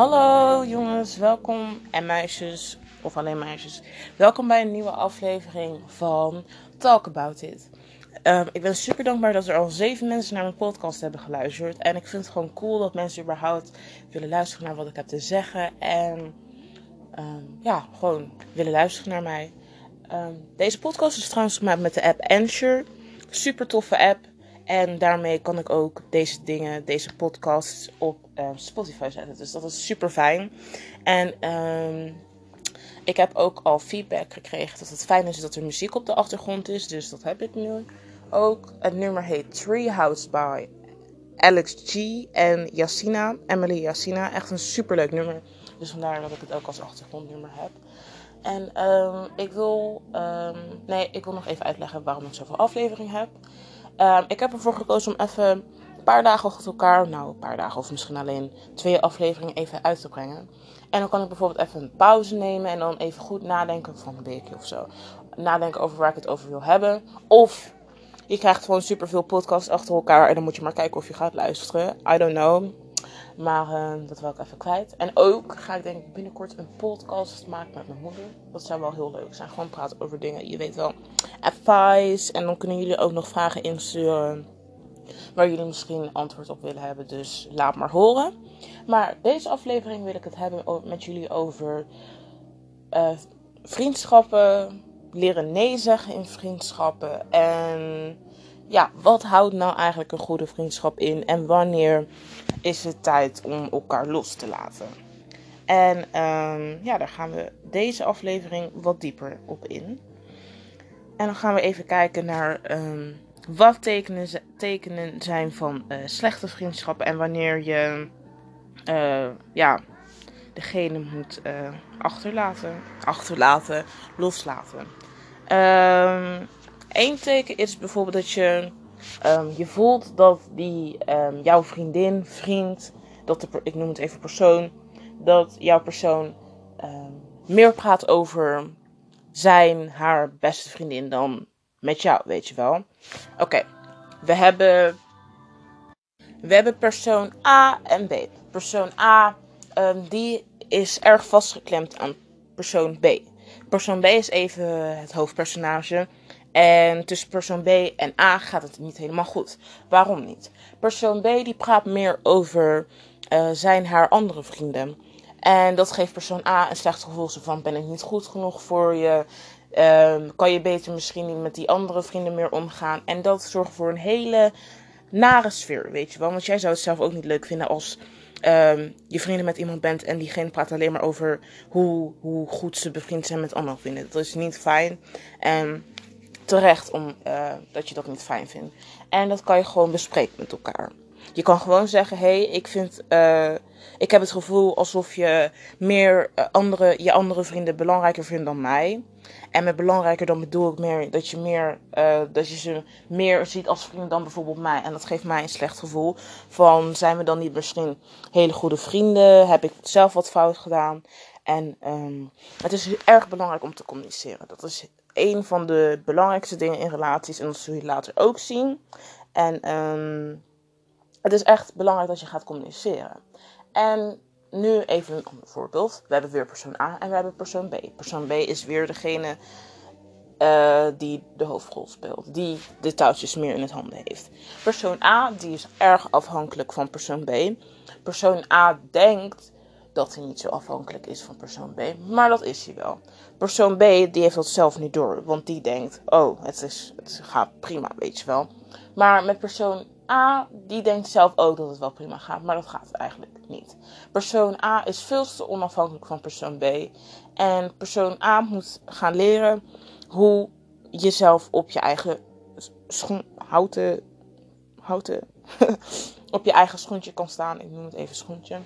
Hallo jongens, welkom en meisjes, of alleen meisjes. Welkom bij een nieuwe aflevering van Talk About It. Um, ik ben super dankbaar dat er al zeven mensen naar mijn podcast hebben geluisterd. En ik vind het gewoon cool dat mensen überhaupt willen luisteren naar wat ik heb te zeggen. En um, ja, gewoon willen luisteren naar mij. Um, deze podcast is trouwens gemaakt met de app Anchor. Super toffe app. En daarmee kan ik ook deze dingen, deze podcasts op uh, Spotify zetten. Dus dat is super fijn. En um, ik heb ook al feedback gekregen dat het fijn is dat er muziek op de achtergrond is. Dus dat heb ik nu ook. Het nummer heet Treehouse by Alex G en Yassina. Emily Yassina. Echt een superleuk nummer. Dus vandaar dat ik het ook als achtergrondnummer heb. En um, ik wil. Nee, ik wil nog even uitleggen waarom ik zoveel afleveringen heb. Um, ik heb ervoor gekozen om even een paar dagen achter elkaar, nou een paar dagen of misschien alleen twee afleveringen even uit te brengen. En dan kan ik bijvoorbeeld even een pauze nemen en dan even goed nadenken van een weekje of zo. Nadenken over waar ik het over wil hebben. Of je krijgt gewoon superveel podcasts achter elkaar en dan moet je maar kijken of je gaat luisteren. I don't know. Maar uh, dat wil ik even kwijt. En ook ga ik denk ik binnenkort een podcast maken met mijn moeder. Dat zou wel heel leuk zijn. Gewoon praten over dingen. Je weet wel, advice. En dan kunnen jullie ook nog vragen insturen. Waar jullie misschien antwoord op willen hebben. Dus laat maar horen. Maar deze aflevering wil ik het hebben met jullie over uh, vriendschappen. Leren nee zeggen in vriendschappen. En ja, wat houdt nou eigenlijk een goede vriendschap in? En wanneer is het tijd om elkaar los te laten? En um, ja, daar gaan we deze aflevering wat dieper op in. En dan gaan we even kijken naar um, wat tekenen, tekenen zijn van uh, slechte vriendschappen en wanneer je uh, ja, degene moet uh, achterlaten, achterlaten, loslaten. Um, Eén teken is bijvoorbeeld dat je um, je voelt dat die um, jouw vriendin, vriend, dat de, ik noem het even persoon, dat jouw persoon um, meer praat over zijn, haar beste vriendin dan met jou, weet je wel. Oké, we hebben we hebben persoon A en B. Persoon A die is erg vastgeklemd aan persoon B. Persoon B is even het hoofdpersonage. En tussen persoon B en A gaat het niet helemaal goed. Waarom niet? Persoon B die praat meer over uh, zijn haar andere vrienden. En dat geeft persoon A een slecht gevoel van ben ik niet goed genoeg voor je. Um, kan je beter misschien niet met die andere vrienden meer omgaan. En dat zorgt voor een hele nare sfeer, weet je wel. Want jij zou het zelf ook niet leuk vinden als um, je vrienden met iemand bent en diegene praat alleen maar over hoe, hoe goed ze bevriend zijn met andere vrienden. Dat is niet fijn. En terecht om, uh, dat je dat niet fijn vindt. En dat kan je gewoon bespreken met elkaar. Je kan gewoon zeggen: hé, hey, ik vind. Uh, ik heb het gevoel alsof je meer uh, andere, je andere vrienden belangrijker vindt dan mij. En met belangrijker dan bedoel ik meer dat je, meer, uh, dat je ze meer ziet als vrienden dan bijvoorbeeld mij. En dat geeft mij een slecht gevoel. Van zijn we dan niet misschien hele goede vrienden? Heb ik zelf wat fout gedaan? En um, het is erg belangrijk om te communiceren. Dat is een van de belangrijkste dingen in relaties. En dat zul je later ook zien. En um, het is echt belangrijk dat je gaat communiceren. En nu even een voorbeeld. We hebben weer persoon A en we hebben persoon B. Persoon B is weer degene uh, die de hoofdrol speelt. Die de touwtjes meer in het handen heeft. Persoon A die is erg afhankelijk van persoon B. Persoon A denkt dat hij niet zo afhankelijk is van persoon B. Maar dat is hij wel. Persoon B die heeft dat zelf niet door. Want die denkt, oh, het, is, het gaat prima, weet je wel. Maar met persoon A, die denkt zelf ook dat het wel prima gaat. Maar dat gaat eigenlijk niet. Persoon A is veel te onafhankelijk van persoon B. En persoon A moet gaan leren hoe jezelf op je eigen schoen, houten, houten, op je eigen schoentje kan staan. Ik noem het even schoentje.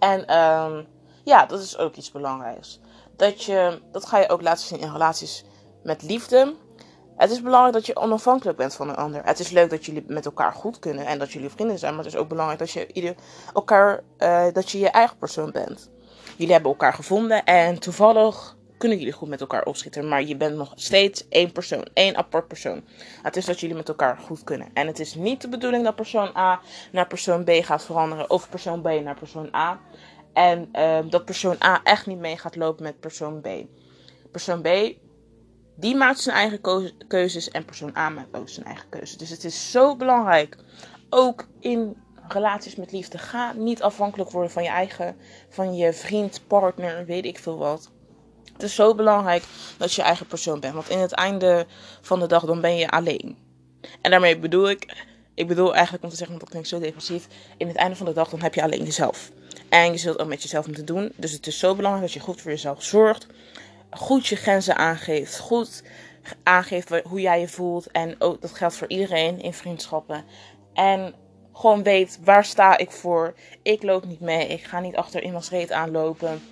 En um, ja, dat is ook iets belangrijks. Dat, je, dat ga je ook laten zien in relaties met liefde. Het is belangrijk dat je onafhankelijk bent van een ander. Het is leuk dat jullie met elkaar goed kunnen en dat jullie vrienden zijn. Maar het is ook belangrijk dat je, ieder, elkaar, uh, dat je je eigen persoon bent. Jullie hebben elkaar gevonden en toevallig kunnen jullie goed met elkaar opschieten. Maar je bent nog steeds één persoon, één apart persoon. Het is dat jullie met elkaar goed kunnen. En het is niet de bedoeling dat persoon A naar persoon B gaat veranderen. Of persoon B naar persoon A. En ehm, dat persoon A echt niet mee gaat lopen met persoon B. Persoon B, die maakt zijn eigen keuzes en persoon A maakt ook zijn eigen keuzes. Dus het is zo belangrijk, ook in relaties met liefde, ga niet afhankelijk worden van je eigen, van je vriend, partner, weet ik veel wat. Het is zo belangrijk dat je eigen persoon bent. Want in het einde van de dag, dan ben je alleen. En daarmee bedoel ik, ik bedoel eigenlijk om te zeggen, want dat klinkt zo depressief. In het einde van de dag, dan heb je alleen jezelf. En je zult ook met jezelf moeten doen. Dus het is zo belangrijk dat je goed voor jezelf zorgt. Goed je grenzen aangeeft. Goed aangeeft hoe jij je voelt. En ook, dat geldt voor iedereen in vriendschappen. En gewoon weet, waar sta ik voor? Ik loop niet mee. Ik ga niet achter iemands reet aanlopen.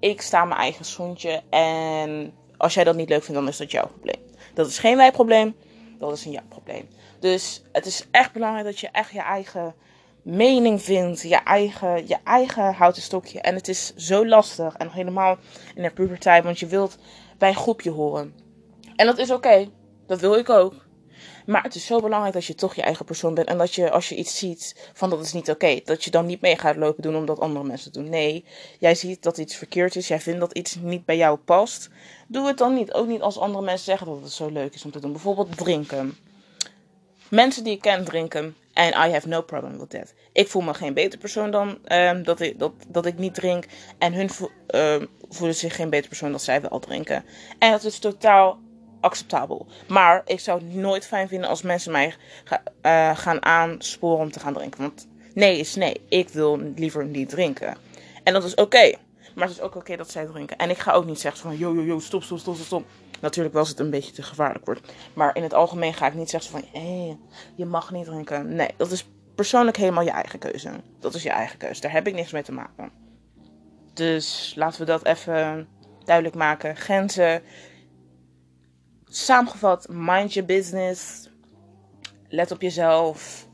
Ik sta mijn eigen zoontje. En als jij dat niet leuk vindt, dan is dat jouw probleem. Dat is geen wij probleem. Dat is een jouw probleem. Dus het is echt belangrijk dat je echt je eigen mening vindt. Je eigen, je eigen houten stokje. En het is zo lastig. En helemaal in de puberteit. Want je wilt bij een groepje horen. En dat is oké. Dat wil ik ook. Maar het is zo belangrijk dat je toch je eigen persoon bent. En dat je als je iets ziet van dat is niet oké. dat je dan niet mee gaat lopen doen omdat andere mensen het doen. Nee, jij ziet dat iets verkeerd is. Jij vindt dat iets niet bij jou past. Doe het dan niet. Ook niet als andere mensen zeggen dat het zo leuk is om te doen. Bijvoorbeeld drinken. Mensen die ik ken drinken. En I have no problem with that. Ik voel me geen beter persoon dan um, dat, ik, dat, dat ik niet drink. En hun uh, voelen zich geen beter persoon dan zij wel drinken. En dat is totaal acceptabel. Maar ik zou het nooit fijn vinden als mensen mij uh, gaan aansporen om te gaan drinken. Want nee is nee. Ik wil liever niet drinken. En dat is oké. Maar het is ook oké dat zij drinken. En ik ga ook niet zeggen van yo yo yo stop stop stop stop. Natuurlijk wel als het een beetje te gevaarlijk wordt. Maar in het algemeen ga ik niet zeggen van hé, je mag niet drinken. Nee, dat is persoonlijk helemaal je eigen keuze. Dat is je eigen keuze. Daar heb ik niks mee te maken. Dus laten we dat even duidelijk maken. Grenzen Samengevat, mind your business. Let op jezelf.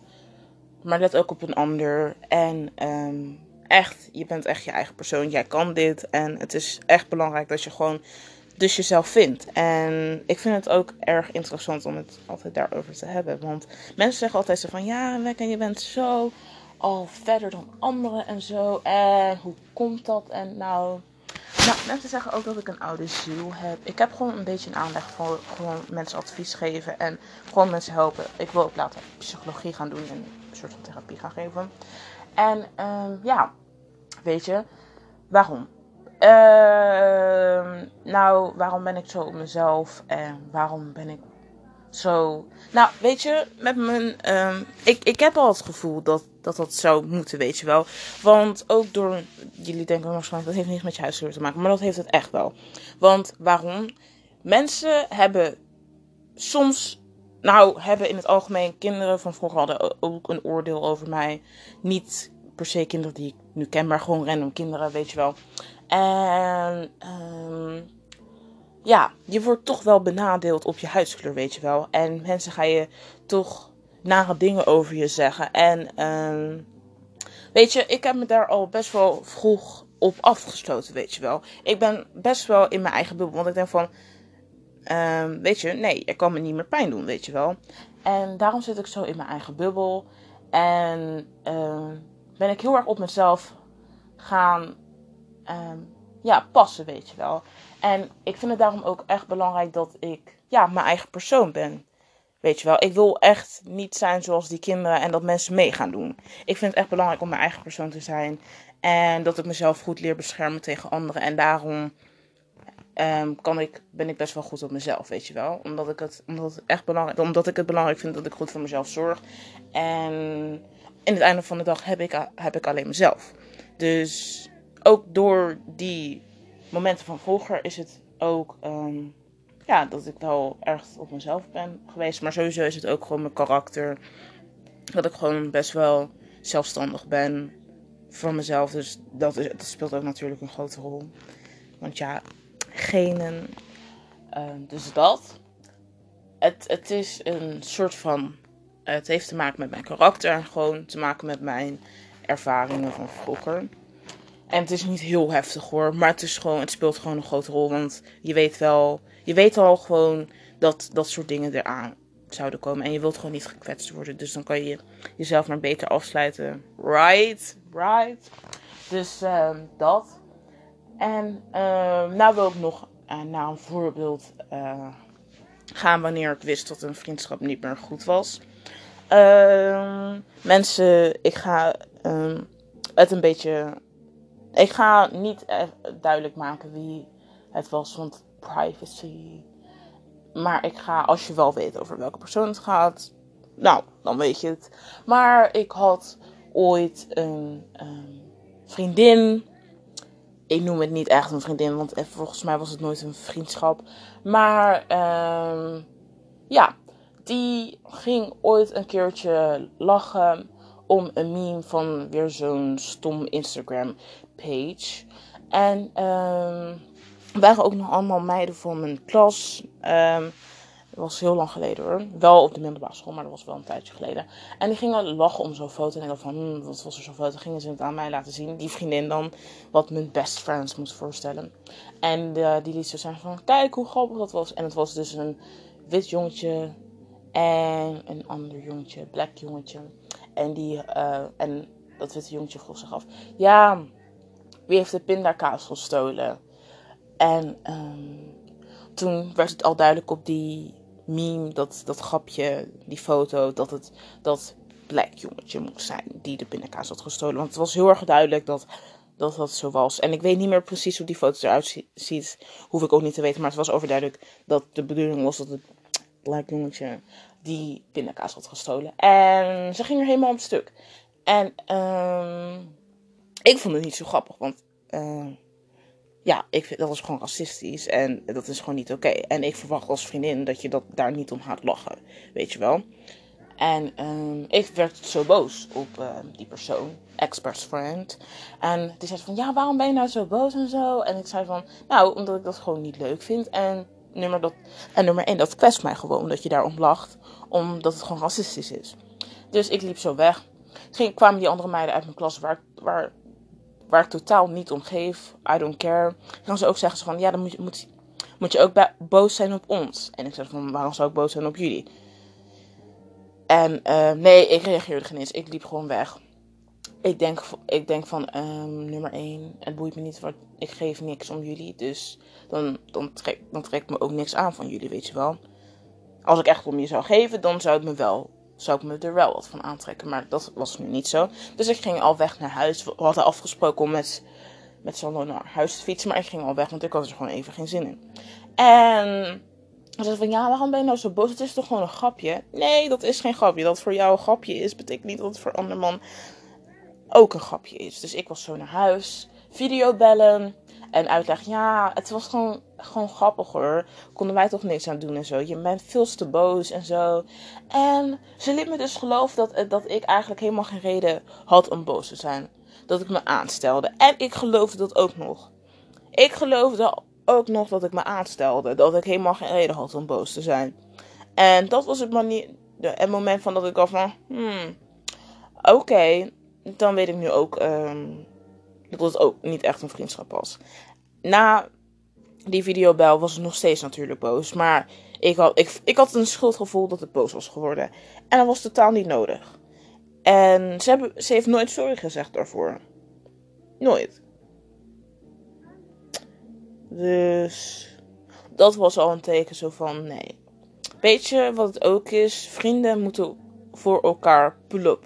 Maar let ook op een ander. En um, echt, je bent echt je eigen persoon. Jij kan dit. En het is echt belangrijk dat je gewoon dus jezelf vindt. En ik vind het ook erg interessant om het altijd daarover te hebben. Want mensen zeggen altijd zo van... Ja, Wekken, je bent zo al verder dan anderen en zo. En hoe komt dat? En nou... Nou, mensen zeggen ook dat ik een oude ziel heb. Ik heb gewoon een beetje een aanleg voor gewoon mensen advies geven en gewoon mensen helpen. Ik wil ook later psychologie gaan doen en een soort van therapie gaan geven. En um, ja, weet je, waarom? Uh, nou, waarom ben ik zo op mezelf en waarom ben ik zo. Nou, weet je, met mijn. Um, ik, ik heb al het gevoel dat, dat dat zou moeten, weet je wel. Want ook door. Jullie denken waarschijnlijk dat heeft niets met je huiskleur te maken, maar dat heeft het echt wel. Want waarom? Mensen hebben soms. Nou, hebben in het algemeen kinderen van vroeger hadden ook een oordeel over mij. Niet per se kinderen die ik nu ken, maar gewoon random kinderen, weet je wel. En. Um, ja, je wordt toch wel benadeeld op je huidskleur, weet je wel. En mensen gaan je toch nare dingen over je zeggen. En uh, weet je, ik heb me daar al best wel vroeg op afgesloten, weet je wel. Ik ben best wel in mijn eigen bubbel, want ik denk van, uh, weet je, nee, ik kan me niet meer pijn doen, weet je wel. En daarom zit ik zo in mijn eigen bubbel. En uh, ben ik heel erg op mezelf gaan ehm, ja, passen, weet je wel. En ik vind het daarom ook echt belangrijk dat ik ja, mijn eigen persoon ben. Weet je wel, ik wil echt niet zijn zoals die kinderen en dat mensen mee gaan doen. Ik vind het echt belangrijk om mijn eigen persoon te zijn. En dat ik mezelf goed leer beschermen tegen anderen. En daarom um, kan ik, ben ik best wel goed op mezelf, weet je wel. Omdat ik, het, omdat, het echt belangrijk, omdat ik het belangrijk vind dat ik goed voor mezelf zorg. En in het einde van de dag heb ik, heb ik alleen mezelf. Dus ook door die momenten van vroeger is het ook um, ja, dat ik wel erg op mezelf ben geweest. Maar sowieso is het ook gewoon mijn karakter. Dat ik gewoon best wel zelfstandig ben voor mezelf. Dus dat, is, speelt ook natuurlijk een grote rol. Want ja, genen. Uh, dus dat. Het, het is een soort van. Het heeft te maken met mijn karakter en gewoon te maken met mijn ervaringen van vroeger. En het is niet heel heftig hoor, maar het, is gewoon, het speelt gewoon een grote rol. Want je weet wel, je weet al gewoon dat dat soort dingen eraan zouden komen. En je wilt gewoon niet gekwetst worden. Dus dan kan je jezelf maar beter afsluiten. Right? Right? Dus ehm, dat. En ehm, nou wil ik nog uh, naar een voorbeeld uh, gaan wanneer ik wist dat een vriendschap niet meer goed was. Ehm, mensen, ik ga het een beetje. Ik ga niet duidelijk maken wie het was, want privacy. Maar ik ga, als je wel weet over welke persoon het gaat, nou, dan weet je het. Maar ik had ooit een vriendin. Ik noem het niet echt een vriendin, want volgens mij was het nooit een vriendschap. Maar uh, ja, die ging ooit een keertje lachen om een meme van weer zo'n stom Instagram page. En um, waren ook nog allemaal meiden van mijn klas. Um, dat was heel lang geleden hoor. Wel op de middelbare school, maar dat was wel een tijdje geleden. En die gingen lachen om zo'n foto. En ik van, hmm, wat was er zo'n foto? Gingen ze het aan mij laten zien. Die vriendin dan, wat mijn best friends moest voorstellen. En uh, die liet zo zeggen van, kijk hoe grappig dat was. En het was dus een wit jongetje en een ander jongetje, black jongetje. En, die, uh, en dat witte jongetje vroeg zich af, ja, wie heeft de pindakaas gestolen? En um, toen werd het al duidelijk op die meme, dat, dat grapje, die foto, dat het dat black jongetje moest zijn die de pindakaas had gestolen. Want het was heel erg duidelijk dat, dat dat zo was. En ik weet niet meer precies hoe die foto eruit ziet, hoef ik ook niet te weten. Maar het was overduidelijk dat de bedoeling was dat het black jongetje die pindakaas had gestolen. En ze ging er helemaal op stuk. En um, ik vond het niet zo grappig, want... Uh, ja, ik vind, dat is gewoon racistisch en dat is gewoon niet oké. En ik verwacht als vriendin dat je dat daar niet om gaat lachen, weet je wel. En um, ik werd zo boos op die persoon, ex-best friend. En die zei van, ja, waarom ben je nou zo boos en zo? En ik zei van, nou, omdat ik dat gewoon niet leuk vind. En nummer, dat, en nummer één, dat kwest mij gewoon dat je daarom lacht, omdat het gewoon racistisch is. Dus ik liep zo weg. Toen kwamen die andere meiden uit mijn klas waar, waar waar ik totaal niet om geef. I don't care. Dan ze ook zeggen van, ja, dan moet je, moet, moet je ook boos zijn op ons. En ik zeg van, waarom zou ik boos zijn op jullie? En uh, nee, ik reageerde geen eens. Ik liep gewoon weg. Ik denk, ik denk van, um, nummer 1, het boeit me niet, wat, ik geef niks om jullie. Dus dan, dan, trek, dan trek me ook niks aan van jullie, weet je wel. Als ik echt om je zou geven, dan zou het me wel zou ik me er wel wat van aantrekken. Maar dat was nu niet zo. Dus ik ging al weg naar huis. We hadden afgesproken om met, met Sandro naar huis te fietsen. Maar ik ging al weg, want ik had er gewoon even geen zin in. En ze zei van, ja, waarom ben je nou zo boos? Het is toch gewoon een grapje? Nee, dat is geen grapje. Dat voor jou een grapje is, betekent niet dat het voor een ander man ook een grapje is. Dus ik was zo naar huis. Video bellen. En uitleggen, ja, het was gewoon, gewoon grappig hoor. Konden wij toch niks aan doen en zo. Je bent veel te boos en zo. En ze liet me dus geloven dat, dat ik eigenlijk helemaal geen reden had om boos te zijn. Dat ik me aanstelde. En ik geloofde dat ook nog. Ik geloofde ook nog dat ik me aanstelde. Dat ik helemaal geen reden had om boos te zijn. En dat was het, manier, het moment van dat ik dacht van... Hmm, oké, dan weet ik nu ook... Um, dat het ook niet echt een vriendschap was. Na die videobel was ik nog steeds natuurlijk boos. Maar ik had, ik, ik had een schuldgevoel dat ik boos was geworden. En dat was totaal niet nodig. En ze, hebben, ze heeft nooit sorry gezegd daarvoor. Nooit. Dus dat was al een teken zo van nee. Weet je wat het ook is? Vrienden moeten voor elkaar pull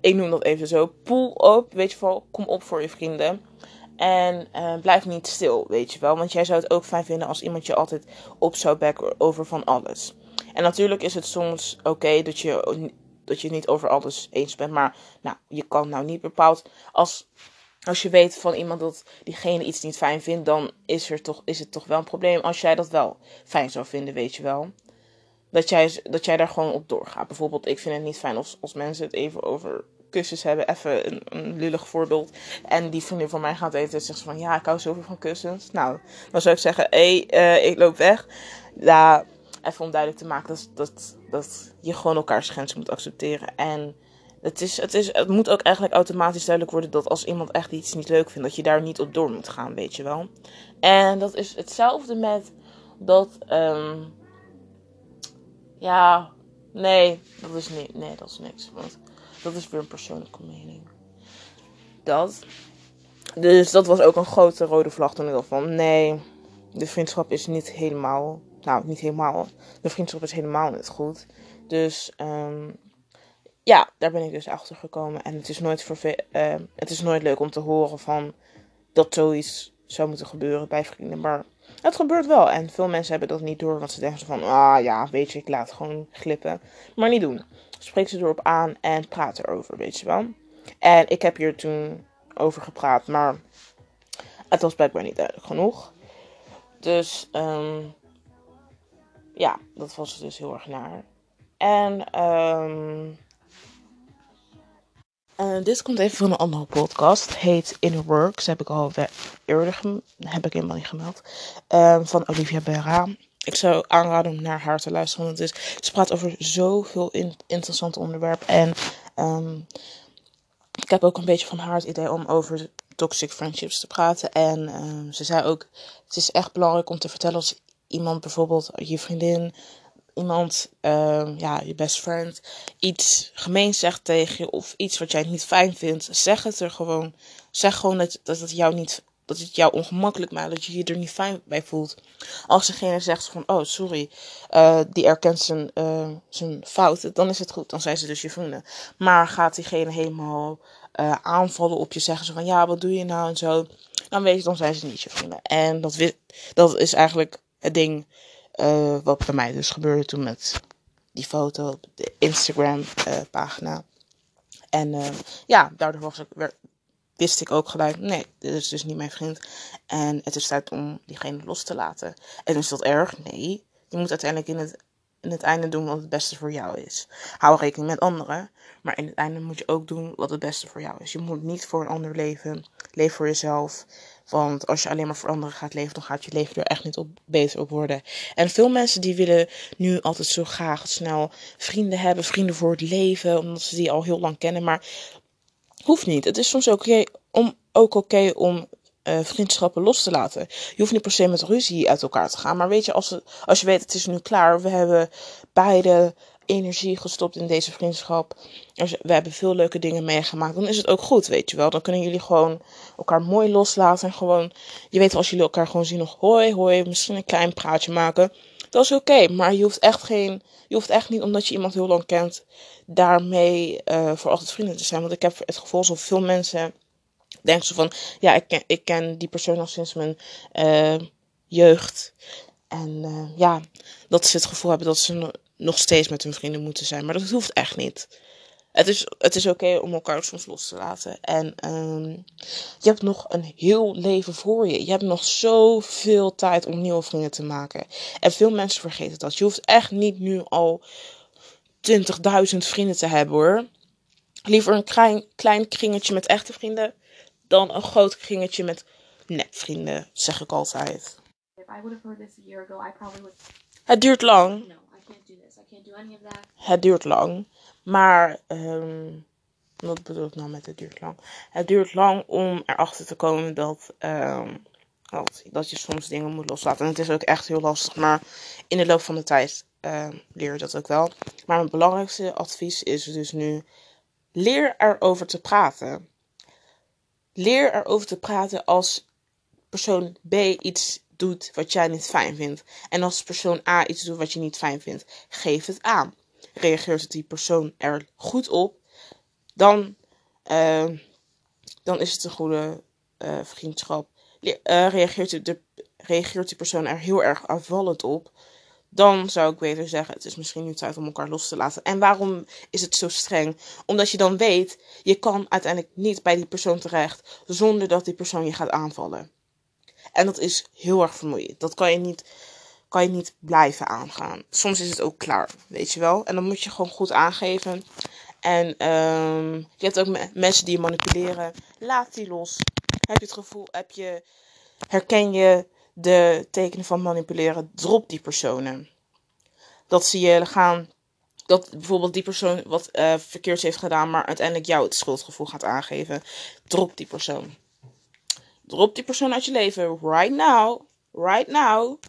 ik noem dat even zo. Pull up, weet je wel, kom op voor je vrienden. En uh, blijf niet stil, weet je wel. Want jij zou het ook fijn vinden als iemand je altijd op zou backen over van alles. En natuurlijk is het soms oké dat, je, dat je niet over alles eens bent. Maar nou, je kan nou niet bepaald. Als, als je weet van iemand dat diegene iets niet fijn vindt, dan is, er toch, is het toch wel een probleem als jij dat wel fijn zou vinden, weet je wel dat jij, dat jij daar gewoon op doorgaat. Bijvoorbeeld, ik vind het niet fijn als, als mensen het even over kussens hebben. Even een, een lullig voorbeeld. En die vriendin van mij gaat eten en zegt van... Ja, ik hou zoveel van kussens. Nou, dan zou ik zeggen... Hé, hey, uh, ik loop weg. Ja, even om duidelijk te maken dat, dat, dat je gewoon elkaars grenzen moet accepteren. En het, is, het, is, het moet ook eigenlijk automatisch duidelijk worden... dat als iemand echt iets niet leuk vindt... dat je daar niet op door moet gaan, weet je wel. En dat is hetzelfde met dat... Um, ja, nee, dat is niet. Nee, dat is niks. Want dat is weer een persoonlijke mening. Dat. Dus dat was ook een grote rode vlag toen ik dacht van nee, de vriendschap is niet helemaal, nou niet helemaal, de vriendschap is helemaal niet goed. Dus um, ja, daar ben ik dus achter gekomen. En het is nooit, uh, het is nooit leuk om te horen van dat zoiets zou moeten gebeuren bij vrienden. Maar het gebeurt wel. En veel mensen hebben dat niet door. Want ze denken van, ah ja, weet je, ik laat gewoon glippen. Maar niet doen. Spreek ze erop aan en praat erover, weet je wel. En ik heb hier toen over gepraat. Maar het was blijkbaar niet duidelijk genoeg. Dus um, ja, dat was dus heel erg naar. En um, uh, dit komt even van een andere podcast. Heet Inner Works. Heb ik al eerder heb ik helemaal niet gemeld. Um, van Olivia Berra. Ik zou aanraden om naar haar te luisteren. Want het is, ze praat over zoveel in, interessante onderwerpen. En um, ik heb ook een beetje van haar het idee om over toxic friendships te praten. En um, ze zei ook: Het is echt belangrijk om te vertellen als iemand bijvoorbeeld je vriendin iemand, uh, ja, je best friend, iets gemeens zegt tegen je of iets wat jij niet fijn vindt, zeg het er gewoon. Zeg gewoon dat, dat het jou niet, dat het jou ongemakkelijk maakt, dat je je er niet fijn bij voelt. Als degene zegt van, oh sorry, uh, die erkent zijn, uh, zijn fouten, dan is het goed, dan zijn ze dus je vrienden. Maar gaat diegene helemaal uh, aanvallen op je, zeggen ze van, ja, wat doe je nou en zo, dan weet je, dan zijn ze niet je vrienden. En dat, dat is eigenlijk het ding uh, wat bij mij dus gebeurde toen met die foto op de Instagram uh, pagina. En uh, ja, daardoor wist ik ook gelijk, nee, dit is dus niet mijn vriend. En het is tijd om diegene los te laten. En is dat erg? Nee. Je moet uiteindelijk in het, in het einde doen wat het beste voor jou is. Hou rekening met anderen. Maar in het einde moet je ook doen wat het beste voor jou is. Je moet niet voor een ander leven. Leef voor jezelf. Want als je alleen maar voor anderen gaat leven, dan gaat je leven er echt niet op, beter op worden. En veel mensen die willen nu altijd zo graag snel vrienden hebben, vrienden voor het leven, omdat ze die al heel lang kennen. Maar hoeft niet. Het is soms oké om, ook oké om uh, vriendschappen los te laten. Je hoeft niet per se met ruzie uit elkaar te gaan. Maar weet je, als, als je weet het is nu klaar, we hebben beide energie gestopt in deze vriendschap. We hebben veel leuke dingen meegemaakt. Dan is het ook goed, weet je wel. Dan kunnen jullie gewoon elkaar mooi loslaten. En gewoon, je weet als jullie elkaar gewoon zien nog hoi hoi. Misschien een klein praatje maken. Dat is oké. maar je hoeft echt geen, je hoeft echt niet omdat je iemand heel lang kent. Daarmee uh, voor altijd vrienden te zijn. Want ik heb het gevoel zo veel mensen denken zo van, ja ik ken, ik ken die persoon al sinds mijn uh, jeugd. En uh, ja, dat ze het gevoel hebben dat ze nog steeds met hun vrienden moeten zijn. Maar dat hoeft echt niet. Het is, het is oké om elkaar soms los te laten. En um, je hebt nog een heel leven voor je. Je hebt nog zoveel tijd om nieuwe vrienden te maken. En veel mensen vergeten dat. Je hoeft echt niet nu al 20.000 vrienden te hebben hoor. Liever een klein, klein kringetje met echte vrienden. Dan een groot kringetje met nepvrienden, zeg ik altijd. Het duurt lang. Het duurt lang. Maar, um, wat bedoel ik nou met het duurt lang? Het duurt lang om erachter te komen dat, um, dat, dat je soms dingen moet loslaten. En het is ook echt heel lastig. Maar in de loop van de tijd uh, leer je dat ook wel. Maar mijn belangrijkste advies is dus nu: leer erover te praten. Leer erover te praten als persoon B iets doet wat jij niet fijn vindt. En als persoon A iets doet wat je niet fijn vindt, geef het aan. Reageert die persoon er goed op, dan, uh, dan is het een goede uh, vriendschap. Uh, reageert, de, reageert die persoon er heel erg afvallend op, dan zou ik beter zeggen: het is misschien nu tijd om elkaar los te laten. En waarom is het zo streng? Omdat je dan weet, je kan uiteindelijk niet bij die persoon terecht zonder dat die persoon je gaat aanvallen. En dat is heel erg vermoeiend. Dat kan je niet, kan je niet blijven aangaan. Soms is het ook klaar, weet je wel. En dan moet je gewoon goed aangeven. En um, je hebt ook mensen die je manipuleren. Laat die los. Heb je het gevoel, heb je, herken je de tekenen van manipuleren? Drop die personen. Dat ze je gaan dat bijvoorbeeld die persoon wat uh, verkeerds heeft gedaan, maar uiteindelijk jou het schuldgevoel gaat aangeven. Drop die persoon. Drop die persoon uit je leven. Right now. Right now.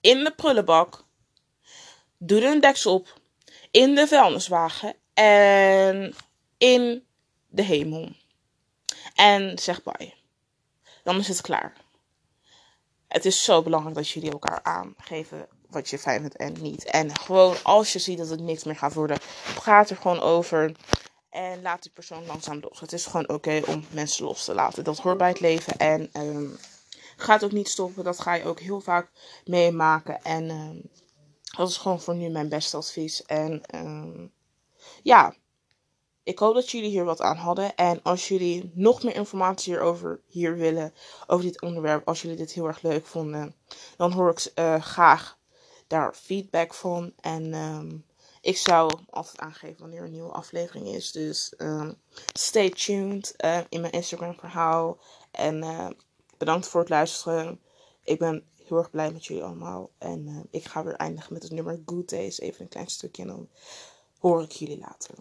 In de prullenbak. Doe er een deksel op. In de vuilniswagen. En in de hemel. En zeg bye. Dan is het klaar. Het is zo belangrijk dat jullie elkaar aangeven wat je fijn vindt en niet. En gewoon als je ziet dat het niks meer gaat worden, praat er gewoon over. En laat die persoon langzaam los. Het is gewoon oké om mensen los te laten. Dat hoort bij het leven. En um, gaat ook niet stoppen. Dat ga je ook heel vaak meemaken. En um, dat is gewoon voor nu mijn beste advies. En um, ja, ik hoop dat jullie hier wat aan hadden. En als jullie nog meer informatie hierover hier willen, over dit onderwerp, als jullie dit heel erg leuk vonden, dan hoor ik uh, graag daar feedback van. En um, ik zou altijd aangeven wanneer een nieuwe aflevering is. Dus um, stay tuned uh, in mijn Instagram verhaal. En uh, bedankt voor het luisteren. Ik ben heel erg blij met jullie allemaal. En ik ga weer eindigen met het nummer Good Days. Even een klein stukje en dan hoor ik jullie later.